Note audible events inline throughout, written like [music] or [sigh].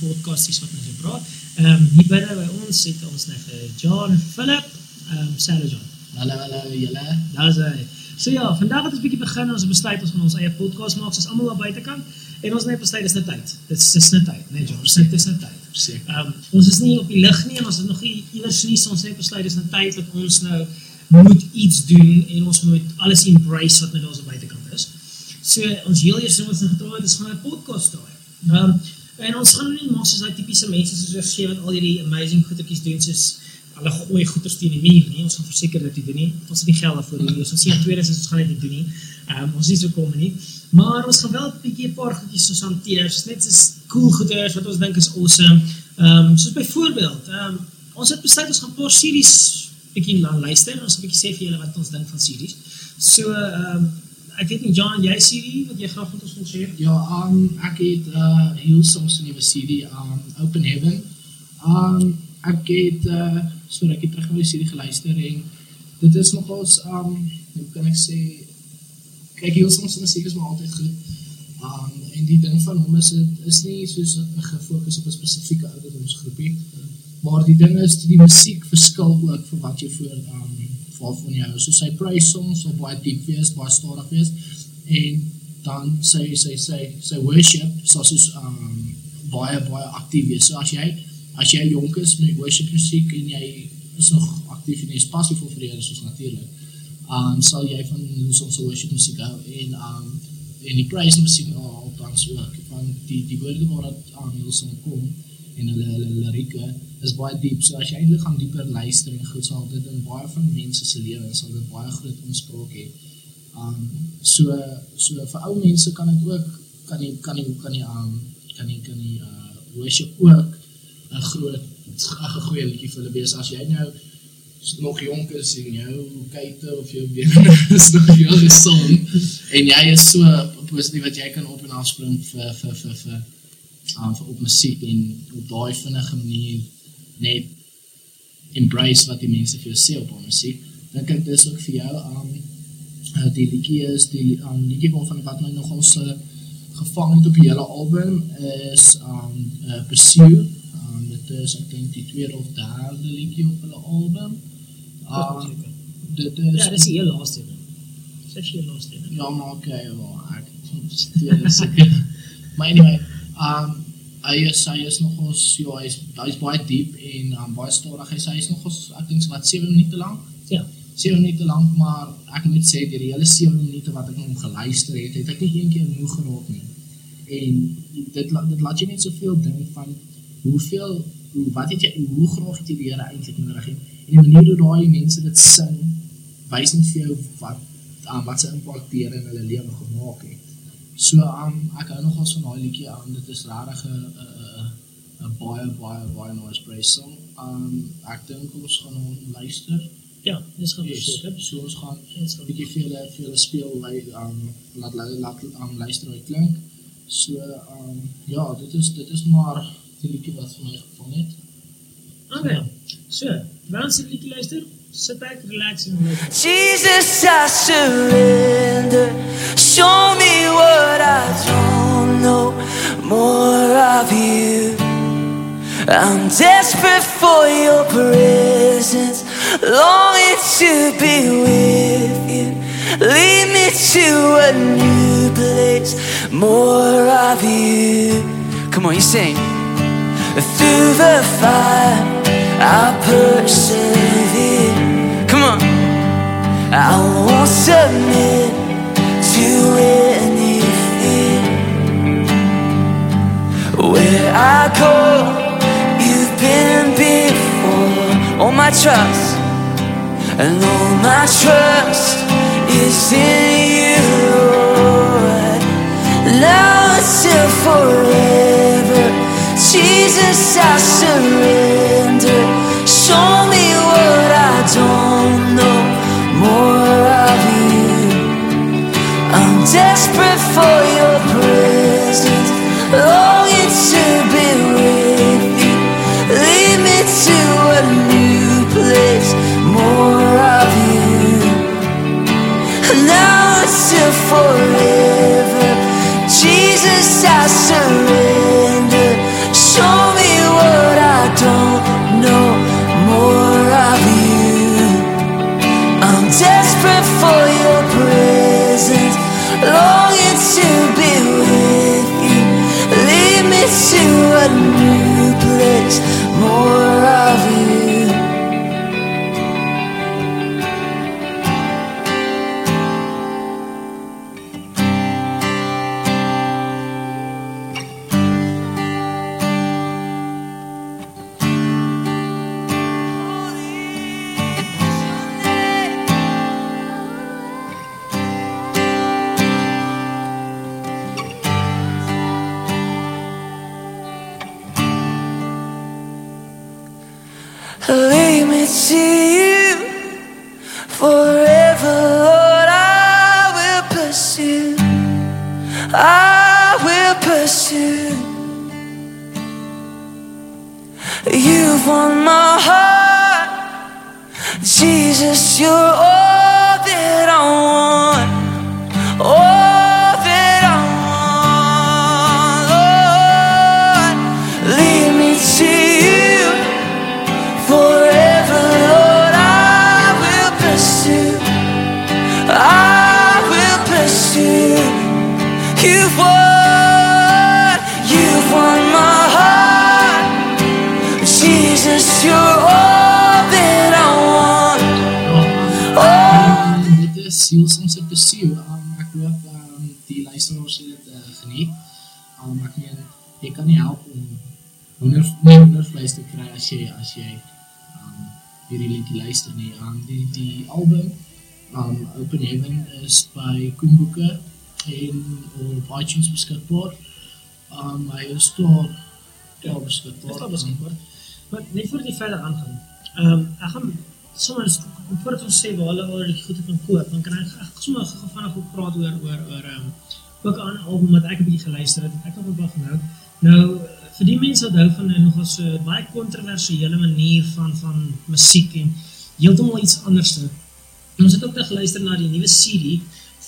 podcasties wat ons so praat. Ehm um, hier binne by ons het ons net vir John Philip. Ehm um, Sally John. Hallo hallo julle. Daar's hy. So ja, vandag het ons 'n bietjie begin ons besluit ons gaan ons eie podcast maak. Ons is almal daar buitekant en ons net besluit dis net tyd. Dit is net tyd, nee John. Dis net dis net tyd. Seker. Ehm um, ons is nie op die lig nie en ons is nog nie iewers nie. So ons het besluit dis net tyd dat ons nou moet iets doen en ons moet alles embrace wat nou daar so buitekant is. So ons heel ding wat ons gedoen het is gaan 'n podcast draai. Ehm um, en ons gaan nie maak soos daai tipiese mense soos ons sê wat al hierdie amazing goedertjies doen soos hulle gooi goeders teen die muur nie. Ons gaan verseker dat dit doen nie. Ons het nie geld daarvoor nie. Ons sien tweedens ons gaan dit doen nie. Ehm um, ons is so kom nie. Maar ons gaan wel 'n bietjie 'n paar goedjies ons hanteer. Soos net soos cool goeders wat ons dink is awesome. Ehm um, soos byvoorbeeld, ehm um, ons het besluit ons gaan 'n paar series bietjie luister ons 'n bietjie sê vir julle wat ons dink van series. So ehm um, ek weet nie John, jy serie wat jy graag met ons wil share? Ja, um ek het uh heel soms 'n nuwe CD um Open Heaven. Um ek het uh so ek het terug na die CD geluister en dit is nogals um hoe kan ek sê kyk heel soms die musiek is maar altyd goed. Um en die ding van hom is dit is nie soos gefokus op 'n spesifieke ouderdomsgroepie. Maar die ding is die musiek verskil ook vir wat jy voor um waarvan jy hou. So sy praise songs sal baie diep wees, baie stadig wees en dan sy sy sy sy worship sal soos um baie baie aktief wees. So as jy as jy jonk is met worship musiek en jy is nog aktief en jy is passievol vir die soos natuurlik. Um sal jy van se worship musiek hou en um en die praise musiek al tans ook van die die woorde waar dit aan Hillsong kom en hulle hulle lirieke is baie diep. So as jy eintlik gaan dieper luister en goed sal dit in baie van mense se lewens sal dit baie groot inspraak hê. Um so so vir ou mense kan dit ook kan jy kan jy kan jy um kan jy kan jy uh worship ook 'n groot 'n goeie liedjie vir hulle wees as jy nou nog jonk is en jou kuite of jou bene [laughs] is nog heel gesond en jy is so positief wat jy kan op en af spring vir vir vir vir um, vir op musiek en op daai vinnige manier net embrace wat die mense vir jou sê op musiek dink ek dis ook vir jou um uh, die liedjie is die um, liedjie van wat my nog ons uh, gevang het op die hele album is um uh, Pursue um, dit is ek dink die tweede of derde liedjie op hulle album um, dit is Ja, dis die heel laaste een. Dis die laaste. Ja, maar okay, ja, ek steek seker. [laughs] maar anyway, um hy is hy is nog ons ja, hy is hy is baie diep en um, baie stadig. Hy sê hy is nog ons ek dink wat 7 minute lank. Ja. 7 minute lank, maar ek moet sê die hele 7 minute wat ek hom geluister het, het ek nie een keer moeg geraak nie. En dit dit laat jy net soveel dink van hoeveel hoe wat het jy hoe graag het jy die Here eintlik nodig het. En die manier hoe daai mense dit sing wys net vir jou wat um, wat se impak deur in hulle lewe gemaak het. So um ek hou nogals van daai liedjie aan. Um, dit is regtig 'n 'n 'n baie baie baie nice praise song. Um ek dink ons gaan hom luister. Ja, dis gaan Yes. So ons gaan Dis gaan 'n bietjie vir hulle vir hulle speel lei um laat laat laat um luister hoe dit klink. So um ja, dit is dit is maar die liedjie wat vir my gevang het. Okay. So, wanneer jy liedjie luister, sit back, relax en luister. Jesus, I surrender. Show me what I don't know. More of you. I'm desperate for your presence. Longing to be with you. Lead me to a new place. More of you. Come on, you sing. Through the fire, I'll persevere. I won't submit to anything. Where I go, you've been before. All my trust, and all my trust is in you. Now until forever, Jesus, I surrender. Show Lead me to you forever, Lord. I will pursue. I will pursue. You've won my heart, Jesus. You're all that I want. Siels ons op besuur. Um, ek hoop um, die luisteraars het dit uh, geniet. Um, ek meen, jy kan nie help om hoender, nie hoendervlees te kry as jy, as jy um, hierdie liedjie luister nie. Um, die, die album um, Open Heaven is by Koenboeke en op iTunes beskikbaar. Um, hy is daar daar beskikbaar. Is beskikbaar. Maar net voordat jy verder aangaan. Ehm um, ek gaan sommer voordat ons sê waar hulle al die goede kan koop, dan kan ek sommer gou vinnig ook praat oor oor oor ehm um, ook aan album wat ek 'n bietjie geluister het. Ek het baie van hou. Nou vir die mense wat hou van nogal so baie kontroversiële manier van van musiek en heeltemal iets anders te. Ons het ook nog geluister na die nuwe CD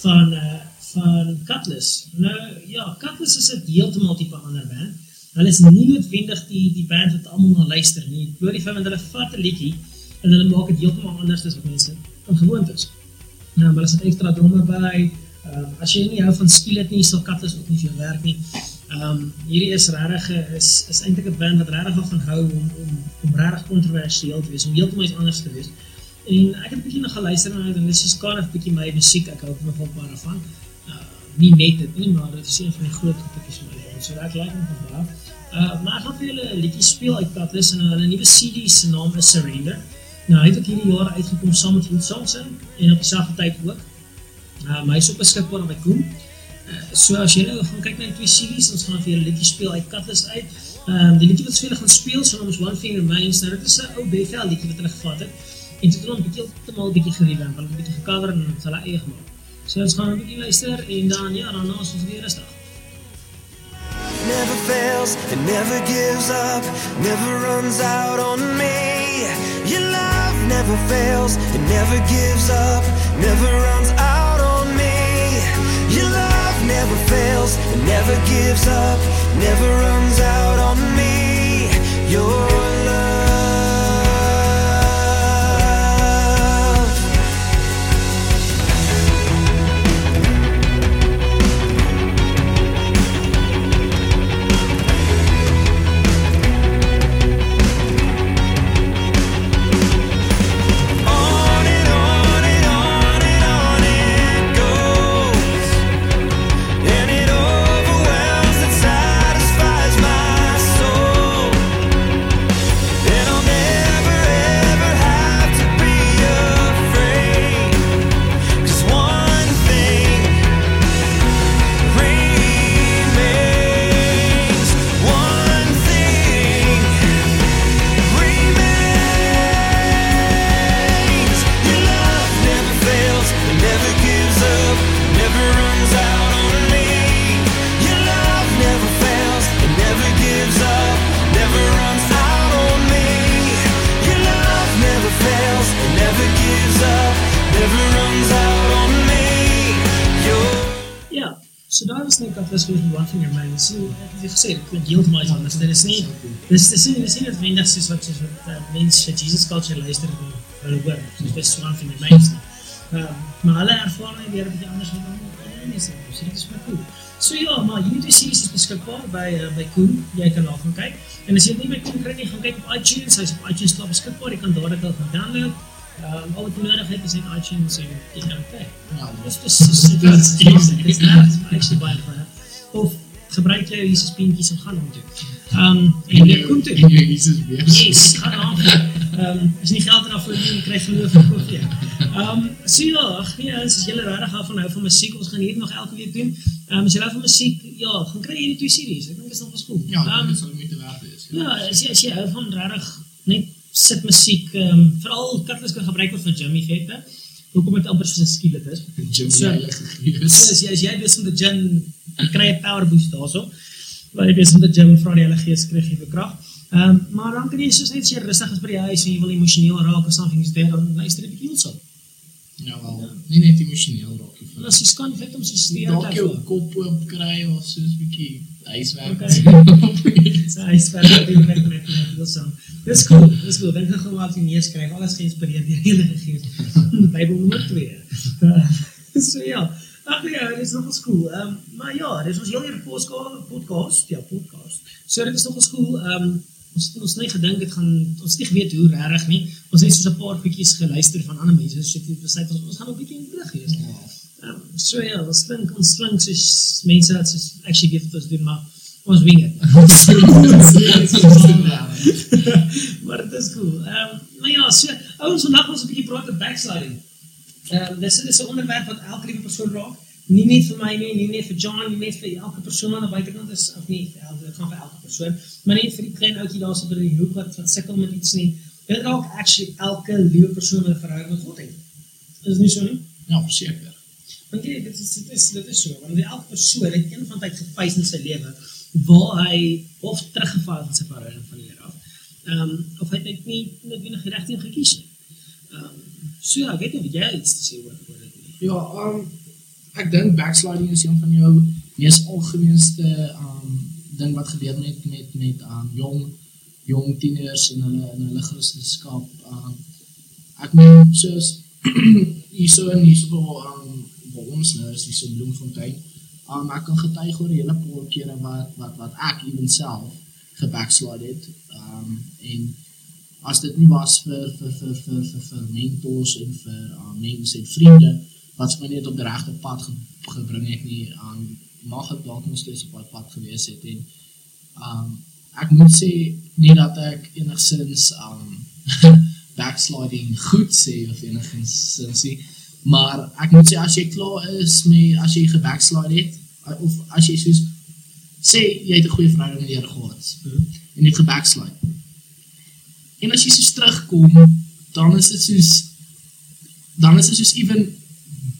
van uh van Cutlass. Nou ja, Cutlass is 'n heeltemal tipe ander band. Hulle is nie noodwendig die die band wat almal na luister nie. Hoor die feit dat hulle vat 'n liedjie en hulle maak dit heeltemal anders as wat mense van gewoond is. Nou, hulle sit extra drome by. Ehm um, as jy nie hou van skielik nie, sal Cutlass ook nie vir jou werk nie. Ehm um, hierdie is regtig is is eintlik 'n band wat regtig daarvan hou om om om regtig kontroversieel te wees, om heeltemal iets anders te wees. En ek het 'n bietjie na geluister en dit is kind of bietjie my musiek. Ek hou nogal baie daarvan. Uh, nie net dit nie, maar dit is een van die groot goedjies van my lewe. So ek like hom van baie. Uh, maar ek gaan vir julle 'n liedjie speel uit Cutlass en hulle nuwe CD se naam is Surrender. Nou, hy het ook hierdie jaar uitgekom saam met Food Samson en op dieselfde tyd ook. Maar hy is ook beskikbaar by Koen. Uh, so as jy nou gaan kyk na die twee CD's, ons gaan vir julle liedjie speel uit Cutlass uit. Um, die liedjie wat vir julle gaan speel, se naam is One Thing Remains. Nou, dit is 'n ou Bethel liedjie wat hulle gevat het. En toe het hulle hom bietjie heeltemal 'n bietjie gerevamp, hulle het 'n bietjie gecover en het hulle eie gemaak. So ons gaan 'n bietjie luister en dan ja, dan is ons weer rustig. Never fails, it never gives up, never runs out on me. Your love never fails, it never gives up, never runs out on me. Your love never fails, it never gives up, never runs out on me. Your dit klink heeltemal iets anders. Dit is nie dis dis nie dis nie noodwendig soos wat soos wat uh, mense Jesus culture luister en hulle hoor. So dit is one van your mains. Ehm maar hulle ervaar net weer 'n bietjie anders met hom. En dis so dit is maar cool. So ja, maar hierdie series is beskikbaar by uh, by Koen. Jy kan daar gaan kyk. En as jy dit nie by Koen kry nie, gaan kyk op iTunes. Hy's op iTunes daar beskikbaar. Jy kan dadelik al gaan download. Ehm al wat jy nodig het is net iTunes en jy kan kyk. Ja, Dis dis dis dis dis dis actually baie fyn. Of gebruik jy Jesus peentjies en gaan hom toe. Ehm en jy kom toe. En jy Jesus weer. Yes, gaan aan. Ehm is nie geld daarvoor nie, jy kry geloof en koop jy. Ehm so ja, ag nee, as jy regtig hou van hou van musiek, ons gaan hier nog elke week doen. Ehm as jy hou van musiek, ja, gaan kry hierdie twee series. Ek dink dit is nog wel cool. Ja, Ehm, dit sal moet werd wees. Ja, as jy as jy hou van regtig net sit musiek, ehm um, veral Cutlass kan gebruik word vir Jimmy effekte. Hoekom dit amper 'n skielik is. Jim So- So as jy as jy besig met die gym, kry 'n power boost daarso. Waar jy besig met die gym vra die Heilige Gees kry jy vir krag. Ehm um, maar dan kan jy soos net jy rustig is by die huis en jy wil emosioneel raak of something is there, dan luister jy bietjie hierso. Ja, wel, nie net emosioneel raak nie. En as jy skan vet om so steek Dalk jou kop oop kry of soos 'n bietjie huiswerk. Okay. [laughs] [laughs] So hy sê dat jy net net net dis. Dis cool. Dis cool. Dink gaan wat jy meer skryf. Alles geïnspireer deur die Heilige Gees. Bybel nommer 2. Uh, [laughs] so ja. Ag ja, dit is nogal cool. Ehm um, maar ja, dit is ons heel eerste podcast, podcast, ja, podcast. So dit is nogal cool. Ehm um, ons het ons net gedink dit gaan ons nie geweet hoe regtig nie. Ons het so 'n paar goedjies geluister van ander mense. So dit besluit ons ons gaan 'n bietjie in brug wees. Ehm um, so ja, ons klink ons klink soos mense wat soos actually weet wat ons doen, maar ons wing it. [laughs] maar dit is cool. Ehm um, maar ja, so ouens vandag ons 'n bietjie praat oor backsliding. Ehm um, dis dis 'n onderwerp wat elke liewe persoon raak. Nie net vir my nie, nie net vir John, nie net vir elke persoon aan die buitekant is of nie, elke dit gaan vir elke persoon, maar net vir die klein ouetjie daar so by die hoek wat wat sukkel met iets nie. Dit raak actually elke liewe persoon wat 'n verhouding met God het. Is dit nie so nie? Ja, verseker. Want jy, dit is dit is dit is so, want elke persoon het een van tyd gefeis in sy lewe waar hy of teruggeval het in sy verhouding van die Here af. Ehm um, of hy het net nie noodwendig die regte een gekies nie. Ehm um, so ja, ek weet nie of jy iets te sê oor oor dit nie. Ja, um ek dink backsliding is een van jou mees algemeenste um ding wat gebeur met met met um jong jong tieners in hulle in hulle Christendom. Um ek meen soos [clears throat] hierso en hierso um by ons nou is hierso Bloemfontein. Um ek kan getuig oor 'n hele paar kere wat wat wat ek ewen self gebackslide het. Um en as dit nie was vir vir vir vir vir, vir mentors en vir uh, mense en vriende wat my net op die regte pad ge, gebring het nie aan mag ek dalk nog steeds op daai pad gewees het en um ek moet sê nie dat ek enigsins um [laughs] backsliding goed sê of enigsins nie maar ek moet sê as jy klaar is met as jy gebackslide het of as jy soos sê jy het 'n goeie verhouding met die Here gehad en jy het gebackslide En as jy soos terugkom, dan is dit soos dan is dit soos ewen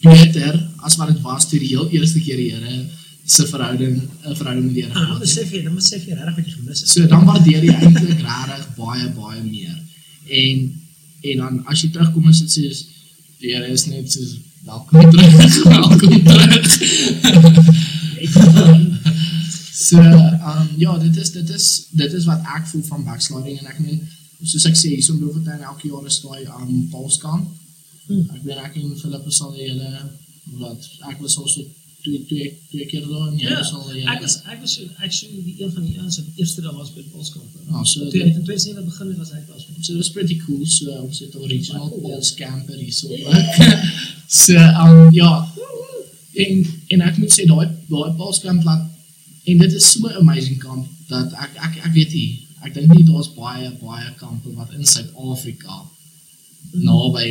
beter as wat dit was toe die heel eerste keer die Here se verhouding 'n verhouding met die Here Ah, dan gehad het. besef jy, dan besef jy regtig wat jy gemis het. So dan waardeer jy eintlik regtig baie baie meer. En en dan as jy terugkom is dit soos die Here is net soos welkom terug, [laughs] welkom terug. [laughs] [laughs] So, um, ja, dit is dit is dit is wat ek voel van backsliding en ek meen soos ek sê, hierso beloof dit elke jaar is daai aan um, Paulskamp. Hmm. Ek weet ek en Philippe sal die hele wat ek was also twee twee twee keer daar en jy Ja, was al die hele ek was ek was actually die een van die ouens wat eerste daar was by Polskamp. Ah, so toe hy in 2007 begin het was hy was. So dit is pretty cool. So ons het 'n original Cool. Paul's camper hierso. so um ja. [laughs] En en ek moet sê daai daai Paul's camp laat en dit is so 'n amazing kamp dat ek ek ek weet nie. Ek dink nie daar's baie baie kampe wat in Suid-Afrika Mm. naby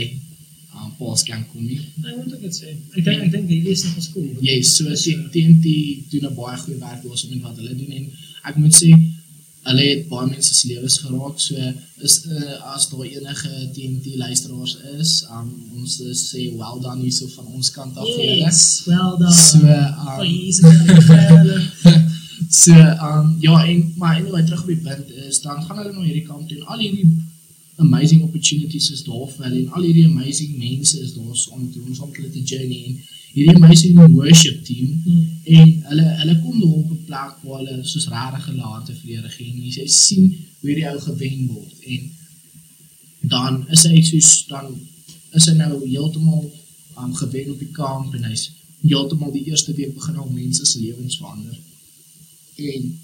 um Paul's camp kom nie. Ek moet ook dit sê. Ek dink ek dink hierdie is nog skool. Yes, so Dis, T- uh, TNT doen 'n baie goeie werk daar met wat hulle doen en ek moet sê hulle het baie mense se lewens geraak. So is uh, as daar enige TNT luisteraars is, um, ons sê well done hierso van ons kant af vir julle. Yes, well done. So um, [laughs] so um, ja en maar anyway terug op die punt is dan gaan hulle na hierdie kamp toe en al hierdie amazing opportunities is daar vir hulle en al hierdie amazing mense is daar om te ons om hulle te journey en hierdie amazing worship team Hmm. en hulle hulle kom daar op 'n plek waar hulle soos regtig hulle harte vir die Here gee en jy sien hoe hierdie ou gewen word en dan is hy soos dan is hy nou heeltemal um, gewen op die kamp en hy's heeltemal die eerste week begin al mense se lewens verander. En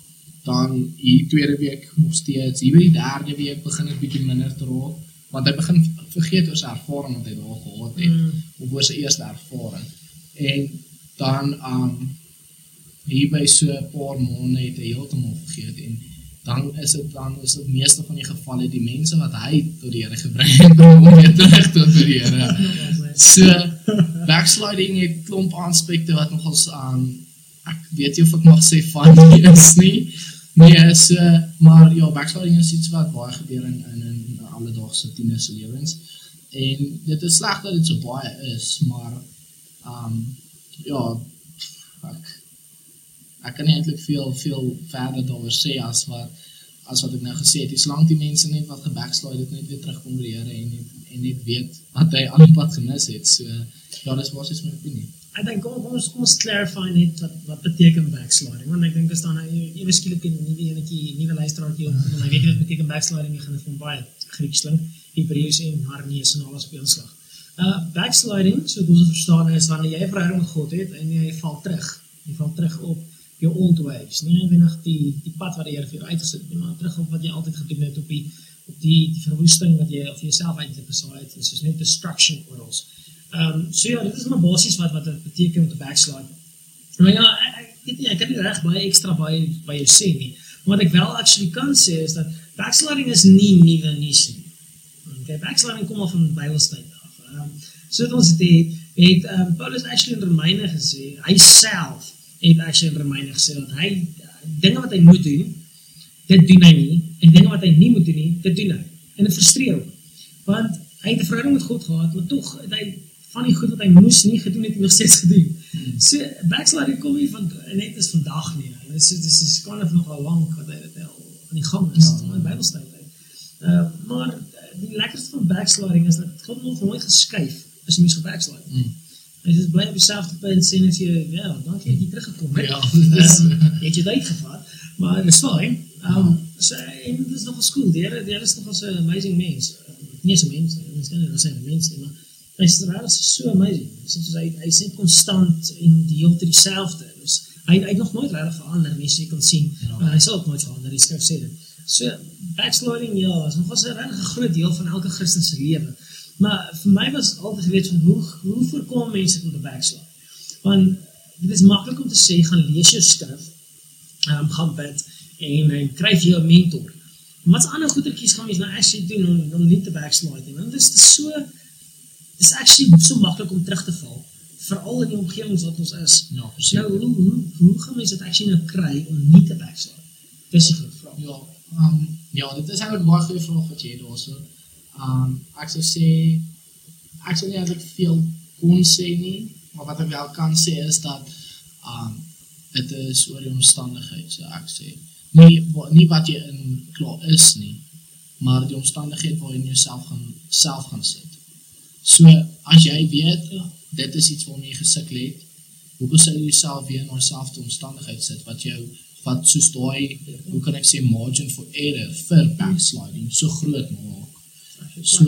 dan hier tweede week nog steeds, hier by die derde week begin dit bietjie minder te raak want hy begin vergeet oor sy ervaring wat hy daar gehad het Mm. of oor sy eerste ervaring. En dan um hier by so 'n paar maande het hy heeltemal vergeet en dan is dit dan is dit meeste van die gevalle die mense wat hy tot die Here gebring het [laughs] om weer terug tot die Here. [laughs] So backsliding het klomp aspekte wat nogals aan ek weet nie of ek mag sê funny is nie. Nee, so maar ja, backsliding is iets wat baie gebeur in in in alledaagse tieners se lewens. En dit is sleg dat dit so baie is, maar um ja, ek ek kan nie eintlik veel veel verder daaroor sê as wat as wat ek nou gesê het. Dis lank die mense net wat gebackslide het net weer terugkom by die Here en net en net weet wat hy aan die pad gemis het. So ja, dis basies my opinie. Kom kom ons kom ons clarify net wat wat beteken backsliding want ek dink as dan nou ewe skielik 'n nuwe enetjie nuwe luisteraartjie op en hy weet nie wat beteken backsliding nie gaan dit hom baie Grieks klink Hebreëus en Aramees en alles op een slag. Uh backsliding so dit ons verstaan is wanneer jy verhouding met God het en jy val terug. Jy val terug op jou old ways. Nie noodwendig die die pad wat die Here vir jou uitgesit het nie, maar terug op wat jy altyd gedoen het op die op die die verwoesting wat jy of jouself eintlik besaai het. Dit is net destruction oral. Ehm um, so ja, dit is maar basies wat wat dit beteken om te backslide. Maar ja, ek weet nie, ek kan nie reg baie ekstra baie by jou sê nie. Maar wat ek wel actually kan sê is dat backsliding is nie nuwe nuus nie. Okay, backsliding kom al van Bybeltyd af. Ehm um, so wat ons het het, het um, Paulus actually in Romeine gesê, hy self het actually in Romeine gesê dat hy dinge wat hy moet doen, dit doen hy nie en dinge wat hy nie moet doen nie, dit doen hy. En dit frustreer hom. Want hy het 'n verhouding met God gehad, maar tog het hy van die goed wat hy moes nie gedoen het, nog steeds gedoen. So backsliding kom nie van net is vandag nie. Dit is dit is kind of nogal lank wat hy dit al aan die gang is Ja. in Bybeltyd. Uh, maar die lekkerste van backsliding is dat God nog nooit geskuif as mens gebackslide. Mm. Hy is bly op dieselfde punt sê net jy ja, dankie dat jy teruggekom het. Ja, dit is- Ehm, jy het jou tyd gevat, maar dit is fyn. Um so en dit is nog 'n skool. Die Here, die Here is nog 'n amazing mens. Uh, nie so mens, mens kan nie sê 'n mens nie, maar hy's regtig so amazing. Soos hy hy sê konstant en die hele tyd dieselfde. Dus hy hy het nog nooit regtig verander nie, so jy kan sien. Ja. Uh, hy sal ook nooit verander, die skrif sê dit. So backsliding ja, is nog 'n regtig groot deel van elke Christen se lewe. Maar vir my was altyd geweet van hoe hoe voorkom mense dit om te backslide? Want dit is maklik om te sê gaan lees jou skrif, um, gaan bid en en kry vir jou 'n mentor. Maar wat's ander goedertjies gaan mens nou actually doen om om nie te backslide nie? Want dit is so dis actually so maklik om terug te val, veral in die omgewings wat ons is. Ja, Nou verseker. hoe hoe hoe gaan mense dit actually nou kry om nie te backslide? Dis die groot vraag. Ja, um, ja, dit is eintlik 'n baie goeie vraag wat jy het daarso. Um ek sou sê ek sou nie eintlik veel kon sê nie, maar wat ek wel kan sê is dat um dit is oor die omstandigheid, so ek sê. Nie nie wat jy in klaar is nie, maar die omstandigheid waarin jy jouself gaan self gaan sit. So as jy weet dit is iets waarmee jy gesukkel het, hoekom sou jy jouself weer in dieselfde omstandigheid sit wat jou wat soos daai hoe kan ek sê margin for error vir backsliding so groot maak. So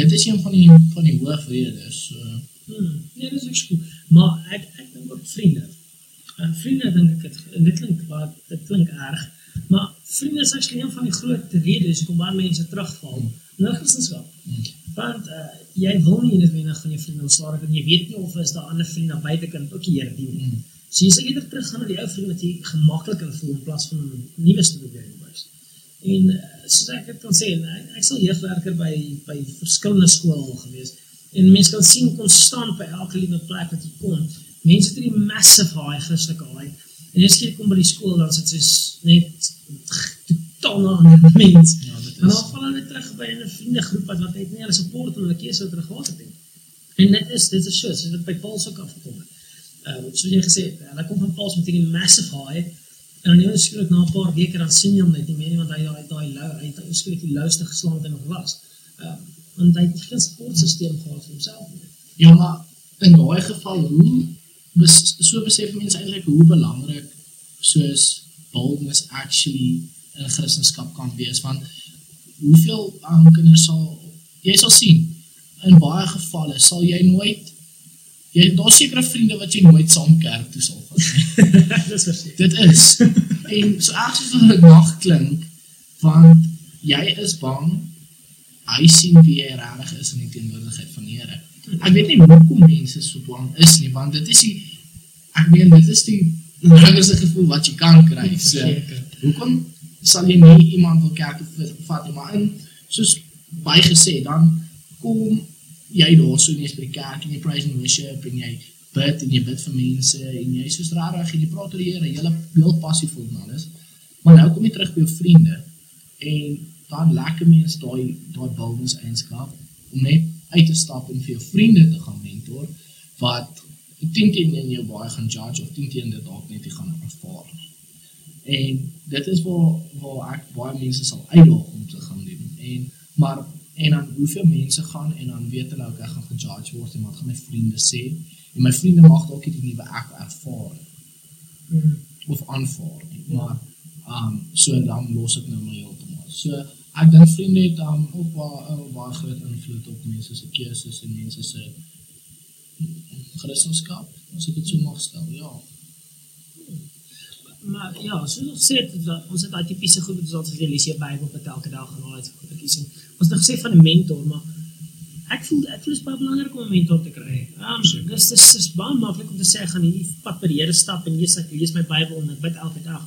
dit is een van die van die hoofredes. So Hmm, nee, dis ook goed. Maar ek ek dink ook vriende. En vriende dink ek het dit klink wat dit klink erg, maar vriende is actually een van die groot redes hoekom baie mense terugval in Christendom. Hmm. Want uh, jy wil nie noodwendig van jou vriende ontslaa raak en jy weet nie of is daar ander vriende aan buitekant ook die Here dien nie. Mm. So jy sal eerder teruggaan na die ou vriend wat jy gemaklik kan voel in plaas van om nuwe te probeer wys. En uh, soos ek dit kan sê, ek, ek sal jeugwerker by by verskillende skole gewees. En mense kan sien konstant by elke liewe plek wat jy kom, mense het hierdie massive high Christelike high. En as jy kom by die skool dan sit jy net totaal 'n ander [laughs] mens. En dan val hulle terug by 'n vriendegroep wat wat net nie hulle support en hulle keuse wat hulle gehad het nie. En dit is dit is so, so dit by Paul se ook afgekom het. Ehm um, soos jy gesê het, hulle kom van Paul met hierdie massive high en dan ewe skielik na 'n paar weke dan sien jy hom net nie meer nie want hy daai daai lou hy het skielik die louste geslaan wat hy nog was. Um, want hy het geen sportsysteem gehad vir homself nie. Ja, maar in daai geval hoe bes, so besef mense eintlik hoe belangrik soos boldness actually in Christendom kan wees want hoeveel um, kinders sal jy sal sien in baie gevalle sal jy nooit jy daar's sekere vriende wat jy nooit saam kerk toe sal gaan. [laughs] Dis verseker. Dit is. En so erg soos dit mag klink, want jy is bang hy sien wie jy regtig is in die teenwoordigheid van die Here. Ek weet nie hoekom mense so bang is nie, want dit is die ek meen dit is die lekkerste gevoel wat jy kan kry. So, hoekom sal jy nie iemand wil kerk vat nie, maar in soos baie gesê, dan kom jy daar so net by die kerk en jy praise and worship en jy bid en jy bid vir mense en jy is soos rarig en jy praat oor die Here, jy heel passievol en alles. Maar nou kom jy terug by jou vriende en dan lekker mense daai daai boldness eienskap om net uit te stap en vir jou vriende te gaan mentor wat 10 teen in jou baie gaan judge of 10 teen dit dalk net nie gaan ervaar nie. En dit is waar waar ek baie mense sal uitdaag om te gaan doen. En maar en dan hoeveel mense gaan en dan weet hulle ook ek gaan gejudge word en wat gaan my vriende sê? En my vriende mag dalk nie die nuwe ek ervaar Mm. of aanvaar nie. Maar um so dan los ek nou maar heeltemal. So ek dink vriende het um ook baie uh, baie groot invloed op mense se keuses en mense se Christendom, as ek dit so mag stel. Ja. Maar ja, soos ons sê, ons het daai tipiese goed wat ons altyd lees hier Bybel wat elke dag en al daai goed kies. En Ons het gesê van 'n mentor, maar ek voel ek voel dit is baie belangrik om 'n mentor te kry. Um, dis dis is baie maklik om te sê gaan hierdie pad by die Here stap en lees ek lees my Bybel en ek bid elke dag.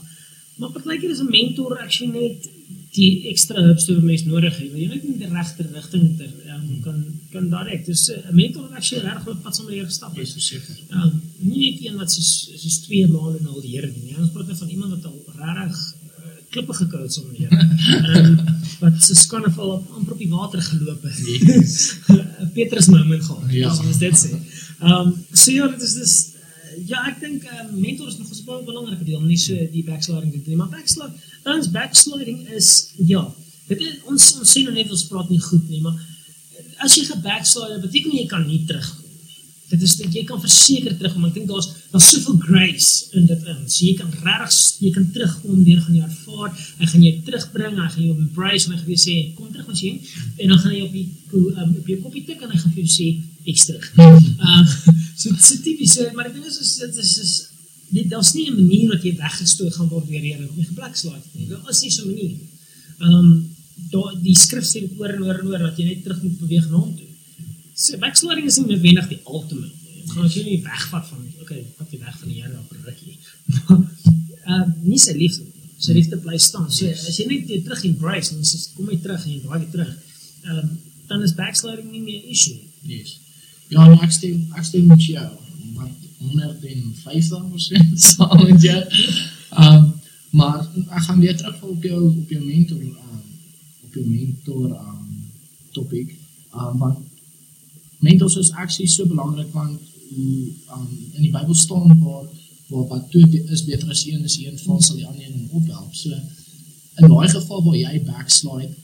Maar partykeer is 'n mentor actually net die ekstra hulp wat 'n mens nodig het. Jy net in die regte rigting te um, kan kan direk. Dus uh, 'n mentor wat actually reg op pad die Here gestap het. verseker. Ja, nie net een wat soos soos twee maande na al die Here dien nie. Ons praat van iemand wat al regtig uh, klippe gekou het sommer hier. Ehm wat so skanneval op amper op die water geloop het. Yes. [laughs] Petrus moment gehad. Ja. Soos dit sê. Ehm um, so ja, dit is dis uh, ja, ek dink uh, mentor is nog 'n baie belangrike deel, nie so die backsliding dit nie, maar backsliding, ons backsliding is ja, dit is ons ons sê nou net ons praat nie goed nie, maar as jy gebackslide, beteken jy kan nie terugkom. Dit is dit jy kan verseker terugkom. Ek dink daar's daar's soveel grace in dit in. So jy kan regtig jy kan terugkom, deur gaan jy ervaar, hy gaan jou terugbring, hy gaan jou embrace en hy gaan jou sê kom terug ons jy en dan gaan hy op die um, op jou koppie tik en hy gaan vir jou sê ek's terug. Ehm so dit is tipies, so, maar ek dink dit is dit is is dit daar's nie 'n manier wat jy weggestoot gaan word deur Here of nie gebackslide nie. Dit is nie so 'n manier. Ehm um, daar die skrif sê dit oor en oor en oor dat jy net terug moet beweeg na hom toe. So backsliding is nie noodwendig die ultimate. nie. Dit gaan jou nie wegvat van okay, wat jy weg van die Here op rukkie. Maar [laughs] ehm nie sy liefde. Sy liefde bly staan. So as jy net weer terug embrace en sê kom jy terug en jy draai weer terug. Ehm um, dan is backsliding nie meer 'n issue. nie. Yes. Ja, nee, ek stem ek stem met jou. Wat 150% [laughs] saam met jou. Um maar ek gaan weer terug op jou op jou mentor um op jou mentor um topic. Um want mentors is actually so belangrik want hoe um in die Bybel staan waar waar wat twee is beter as een is een val sal die ander een ophelp. So in daai geval waar jy backslide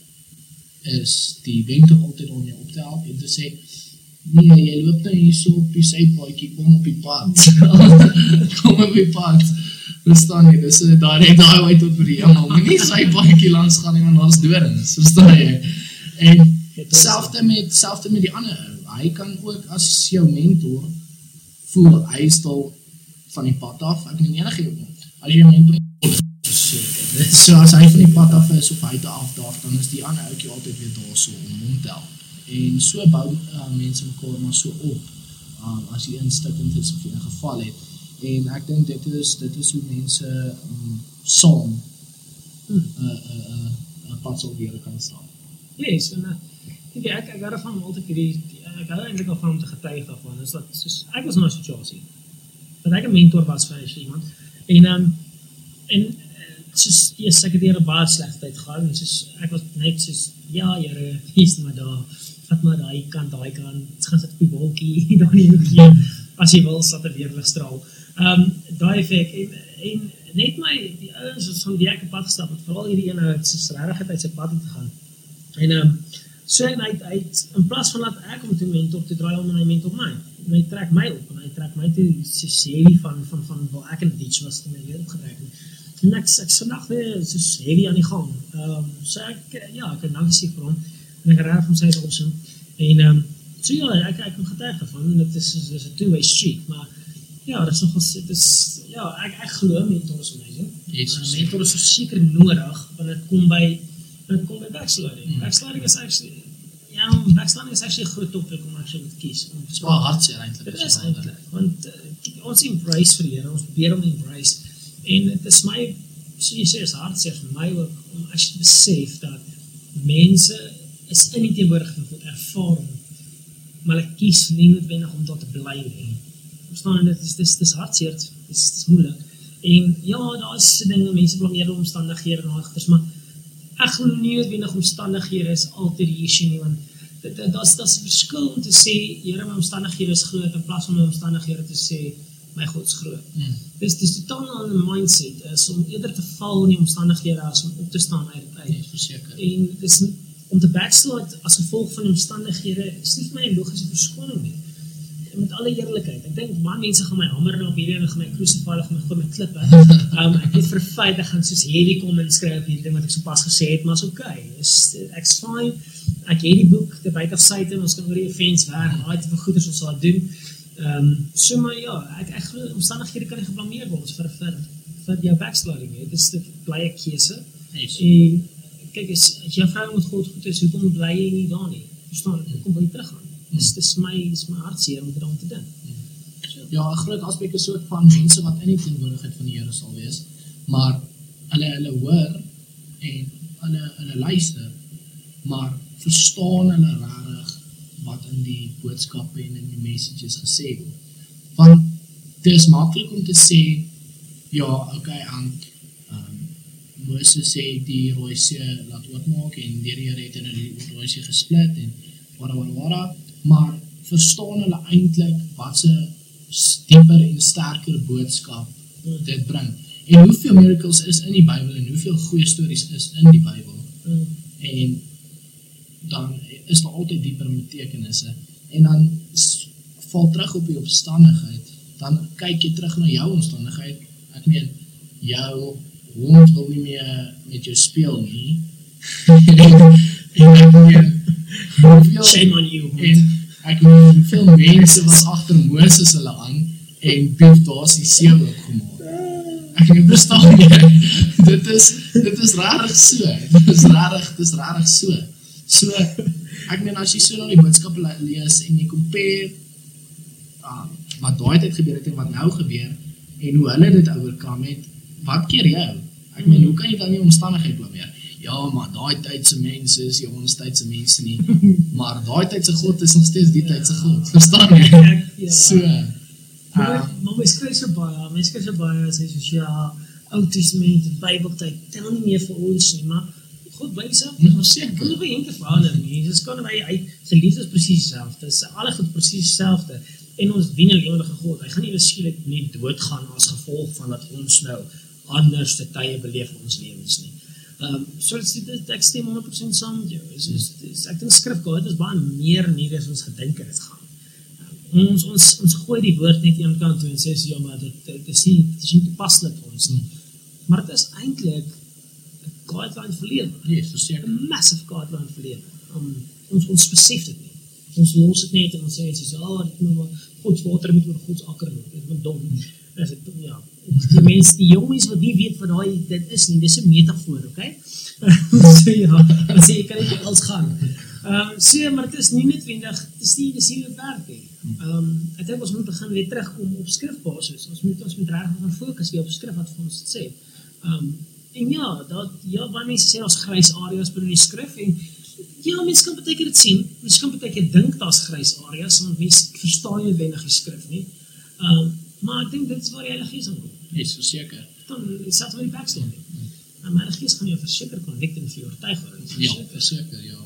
is die wenk altyd om jou op te help en te sê nee, jy loop nou hier so op die sypaadjie, kom op die pad. [laughs] kom op die pad. Verstaan jy? Dis 'n direk daai uit tot vir die hemel. Moenie sypaadjie langs gaan nie want daar's dorings, verstaan jy? En selfde met selfde met die ander ou. Hy kan ook as jou mentor voel hy is al van die pad af. Ek meen enige as jy 'n mentor so as hy van die pad af is of hy te afdaag, dan is die ander ouetjie altyd weer daar so om hom te help. En so bou uh, mense mekaar maar so op. Um, as jy instikkend is of jy 'n geval het. En ek dink dit is dit is hoe mense um, saam 'n uh, uh, uh, 'n pad sal weer kan staan. Yes, en uh, ek ek ek hou van hom altyd hierdie ek hou eintlik al van om te getuig daarvan. Is dat soos ek was in 'n situasie dat ek 'n mentor was vir vir iemand en um, en uh, soos ek het hier 'n baie slegte tyd gehad en soos ek was net soos ja, Here, hier's maar daar. Vat maar daai kant, daai kant. Gaan sit op die wolkie, [laughs] daar nie hoekie. As jy wil, sat 'n weerligstraal. Ehm um, daai effek en en net my die ouens wat van die ek pad gestap het, veral hierdie een ou het soos regtig uit sy pad uit gegaan. En ehm um, So en hy hy in plaas van dat ek hom toe mentor te draai om en hy mentor my. En hy trek my op en hy trek my toe so heavy van van van waar ek in die ditch was toe my leer opgetrek het. En ek ek vandag weer so heavy aan die gang. Ehm um, so ek ja, ek het dankie sê vir hom en ek raak hom sê is awesome. En ehm um, so ja, ek ek kom getuig daarvan en dit is dis 'n two-way street, maar ja, dit is nog dit is ja, ek ek glo mentor is amazing. Yes, Maar verseker. mentor is verseker nodig want dit kom by dit kom by backsliding. Mm. Backsliding is actually ja, backsliding is actually 'n groot topik om actually te kies om te Dis baie hartseer eintlik. Dit is eintlik want uh, ons embrace vir die Here, ons probeer hom embrace en dit is my so jy sê is hartseer vir my ook om as jy besef dat mense is in die teenwoordigheid van God hom maar hulle kies nie noodwendig om daar te bly nie. Verstaan jy dit is dis dis hartseer, dis dis moeilik. En ja, daar is dinge mense blameer omstandighede en agters, maar ek glo nie noodwendig omstandighede is altyd die issue nie want dit daar's daar's 'n verskil om te sê Here my omstandighede is groot in plaas van my omstandighede te sê my God is groot. Mm. Dis dis totaal 'n ander mindset is om eerder te val in die omstandighede as om op te staan uit dit uit. Nee, verseker. En dis om te backslide as gevolg van omstandighede is nie vir my 'n logiese verskoning nie. Met alle eerlikheid, ek dink baie mense gaan my hamer en op hierdie en gaan my crucify of my gooi met klippe. [laughs] Um ek het vir feit ek gaan soos hierdie kom en skryf hierdie ding wat ek sopas gesê het, maar is okay. Is ek's fine. Ek het die boek The Bite of Satan, ons kan oor die events werk, daai tipe goeders ons sal doen. Ehm um, so maar ja, ek ek glo omstandighede kan nie geblameer word vir vir vir jou backsliding. Dit is 'n blye keuse. Yes. En kyk as as jou vrou met God goed is, hoekom bly jy nie daar nie? Verstaan? Hoekom wil jy teruggaan? Dis dis my dis my hartseer om daaraan te dink. Ja, 'n groot aspek is ook van mense wat in die teenwoordigheid van die Here sal wees, maar hulle hulle hoor en hulle hulle luister, maar verstaan hulle regtig wat in die boodskappe en in die messages gesê word. Want dit is maklik om te sê ja, okay, aan um, Moses sê die rooi see laat oopmaak en die Here het hulle die rooi see gesplit en wara wara wara, maar verstaan hulle eintlik wat se dieper en sterker boodskap dit bring. En hoeveel miracles is in die Bybel en hoeveel goeie stories is in die Bybel Mm. en dan is daar altyd dieper betekenisse en dan val terug op die omstandigheid dan kyk jy terug na jou omstandigheid ek meen jou hond wil nie meer met jou speel nie [laughs] en ek meen hoeveel Shame on you. en ek meen hoeveel mense was agter Moses hulle aan en Piet daar's die see oopgemaak ek nie verstaan nie. [laughs] Dit is dit is rarig so. Dit is rarig dit is rarig so. So ek meen as jy so na die boodskappe le- lees en jy compare uh, wat daai tyd gebeur het en wat nou gebeur en hoe hulle dit oorkom het wat keer jou? Ek meen hoe kan jy dan nie omstandighede blameer ja maar daai tyd se mense is nie ons tyd se mense nie [laughs] maar daai tyd se God is nog steeds die tyd se God verstaan jy ja. so uh, maar my skryf so baie, my skryf so baie sê soos ja, Ou Testament, Bybeltyd, tel nie meer vir ons nie, maar God bly dieselfde. Ja, verseker. Ons hoef nie te verander nie. Dis kan hy hy sy liefde is presies dieselfde. Dis alle goed presies dieselfde. En ons dien 'n lewende God. Hy gaan nie beskielik net doodgaan as gevolg van dat ons nou anders te tye beleef in ons lewens nie. Ehm um, so dit dit ek stem 100% saam met jou. Is is, is ek dink skrif God is baie meer nie as ons gedink het dit gaan. Ons ons ons gooi die woord net een kant toe en sê so, ja maar dit dit is nie dit is nie toepaslik vir ons nie. Maar dit is eintlik 'n guideline vir lewe. nee verseker 'n massive guideline vir lewe. Um, ons ons besef dit nie. Ons los dit net en ons sê dis ja, dit moet maar God se water moet oor God se akker loop. Dit moet dom. As dit ja, die mense, die jong mense wat nie weet wat daai dit is nie, dis 'n metafoor, okay? [laughs] so ja, dan sê jy kan net als gaan. Ehm um, so maar dit is nie noodwendig, dit is nie dis nie dit werk nie. Ehm um, ek dink ons moet begin weer terugkom op skrifbasis. Ons moet ons moet regtig gaan fokus weer op skrif wat vir ons dit sê. Ehm um, en ja, dat ja, baie mense sê daar's grys areas binne die skrif en ja, mense kan baie keer dit sien. Mense kan baie keer dink daar's grys areas want mense verstaan nie noodwendig die skrif nie. Ehm um, maar ek dink dit is waar die Heilige Gees aankom. nee verseker Dan selfs met die backslide. En my Heilige Gees gaan jou verseker konnek en vir jou oortuig oor dit. Ja, verseker, ja.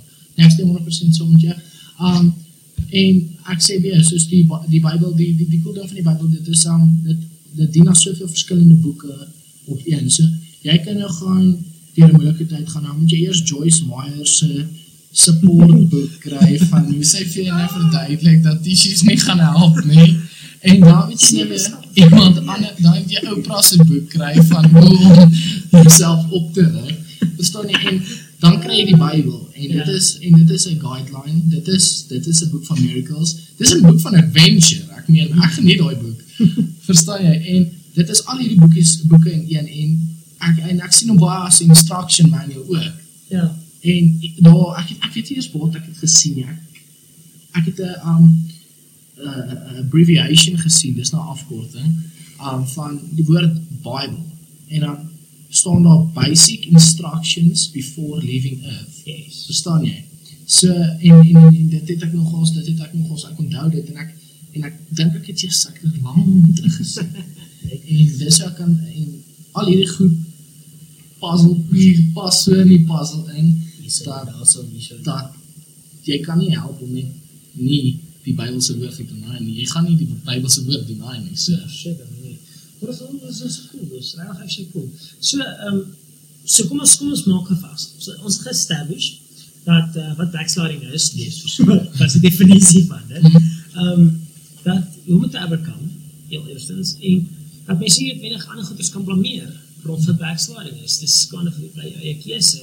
Ek stem 100% saam met jou. Um en ek sê weer, soos die die Bybel, die die die cool ding van die Bybel, dit is um dit dit dien as soveel verskillende boeke op een. So jy kan nou gaan deur 'n moeilike tyd gaan, dan moet jy eers Joyce Meyer se support boek kry van hoe sy vir jou verduidelik dat tissues nie gaan help nie. En weet jy nie iemand ander dan jy Oprah se boek kry van hoe om jouself op te rig. Verstaan jy? En dan kry jy die Bybel en dit Ja. is en dit is 'n guideline. Dit is dit is 'n boek van miracles. Dis 'n boek van adventure. Ek meen, ek geniet daai boek. Verstaan jy? En dit is al hierdie boekies boeke in een en ek en ek sien hom baie as 'n instruction manual ook. Ja. En daar ek het, ek weet nie eens wat ek het gesien nie. Ek, ek het 'n um 'n abbreviation gesien, dis nou afkorting um van die woord Bible. En dan staan daar basic instructions before leaving earth. Yes. Verstaan jy? So en en, en dit het ek nogals, dit het ek nogals ek onthou dit en ek en ek dink ek het eers ek het lank terug gesien. [laughs] en dis ek kan en al hierdie goed puzzle nie pas so in die puzzle in Dat daarso, hierso. dat jy kan nie help om nie, nie die Bybelse woord te deny nie. Jy gaan nie die Bybelse woord deny nie. So Ja, seker nie. Maar dit is is is cool, dis regtig actually cool. So ehm so kom ons kom ons maak gevas. So ons het establish dat uh, wat backsliding is, nee, so wat is die definisie van dit? Ehm dat hoe moet jy oorkom? Heel eerstens en dat mens nie wenig ander goeders kan blameer rond vir backsliding is. Dis kind of by jou keuse.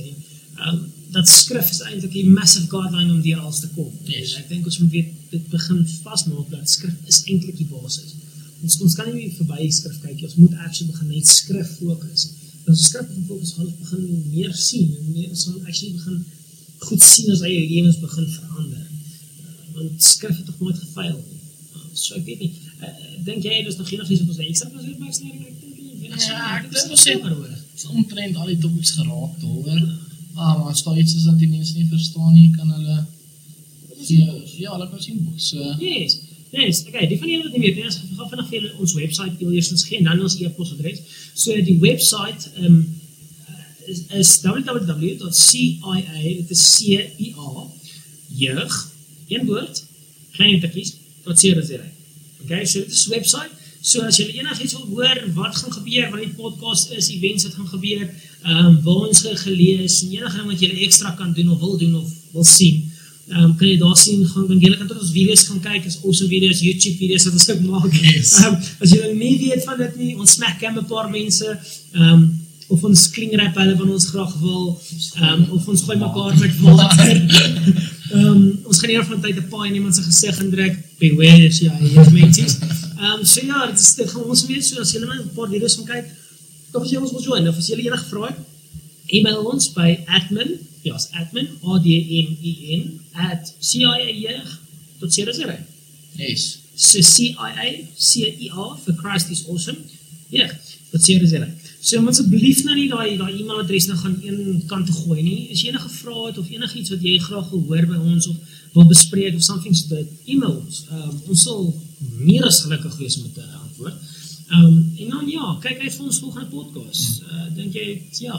Ehm dat skrif is eintlik 'n massive guideline om deur alles te kom. Yes. En ek dink ons moet weet dit begin vasmaak dat skrif is eintlik die basis. Ons ons kan nie verby skrif kyk. Ons moet actually begin net skrif fokus. En as ons skrif begin fokus, gaan ons begin meer sien en meer ons gaan actually begin goed sien as eie lewens begin verander. Uh, want skrif het tog nooit gefaal nie. Uh, so ek weet nie. Uh, dink jy dis nog enigiets wat ons ekstra moet sê by snyding? Ek dink nie. Ja, ek dink ons het- maar hoor. Dit's omtrent al die topics geraak daaroor. Maar as daar iets is wat die mense nie verstaan nie, kan hulle ja, ja, hulle kan sien boek. So Yes. Yes, okay, die van julle wat nie weet nie, ons gaan vinnig vir julle ons webwerf eerstens gee en dan ons e-posadres. So die webwerf ehm um, is, is www.cia, dit is C I A jeug, een woord, klein tikkies, .co.za. Okay, so dit is webwerf. So as julle enigiets wil hoor wat gaan gebeur, wat die podcast is, events wat gaan gebeur, ehm um, waar ons ge- gelees en enige ding wat julle ekstra kan doen of wil doen of wil sien, ehm um, kan jy daar sien gaan kan julle kan tot ons video's gaan kyk, is awesome video's, YouTube video's wat ons ook maak. Yes. Ehm um, as julle nie weet van dit nie, ons smack cam 'n paar mense, ehm um, of ons klingrap hulle van ons graag wil, ehm um, of ons gooi mekaar met [laughs] water. Ehm um, ons gaan hier van tyd 'n paai in iemand se gesig indruk. Beware as jy hier mensies. Ehm um, so ja, dit is dit gaan ons weet so as julle net 'n paar video's gaan kyk, of as jy ons wil join, of as julle enige vrae het, e-mail ons by admin, ja, is admin, A D M I N at ciajeug.co.za. yes. So CIA, C-I-A vir Christ is awesome. Ja, wat sê dis hulle. So moet asseblief nou nie daai daai e-mailadres nou gaan een kant toe gooi nie. As jy enige vrae het of enigiets wat jy graag wil hoor by ons of wil bespreek of something so dit e-mail ons. Um, ons sal meer as gelukkig wees om te antwoord. Ehm um, en dan ja, kyk uit vir ons volgende podcast. Uh dink jy ja,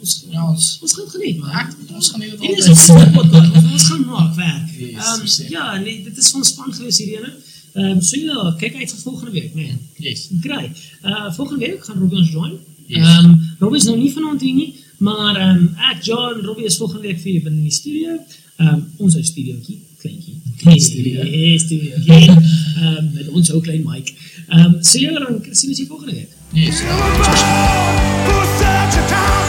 ons Ja, ons ons gaan geniet man. ek ons gaan nie dit Dit is altyd ons podcast. Ons, ons gaan maak werk. Yes, Ehm verseker. ja, nee, dit is van span gewees hierdie ene. Ehm um, so ja, kyk uit vir volgende week, nee. Yes. Great. Uh volgende week gaan Robbie ons join. Yes. Ehm um, Robbie is nou nie vanaand hier nie, maar ehm um, ek John Robbie is volgende week vir julle binne in die studio. Ehm um, ons ou studiootjie, kleintjie. Klein studio. Hey, studio. Ehm um, met ons ou klein mic. Ehm um, so ja, dan sien ons julle volgende week. Yes. Who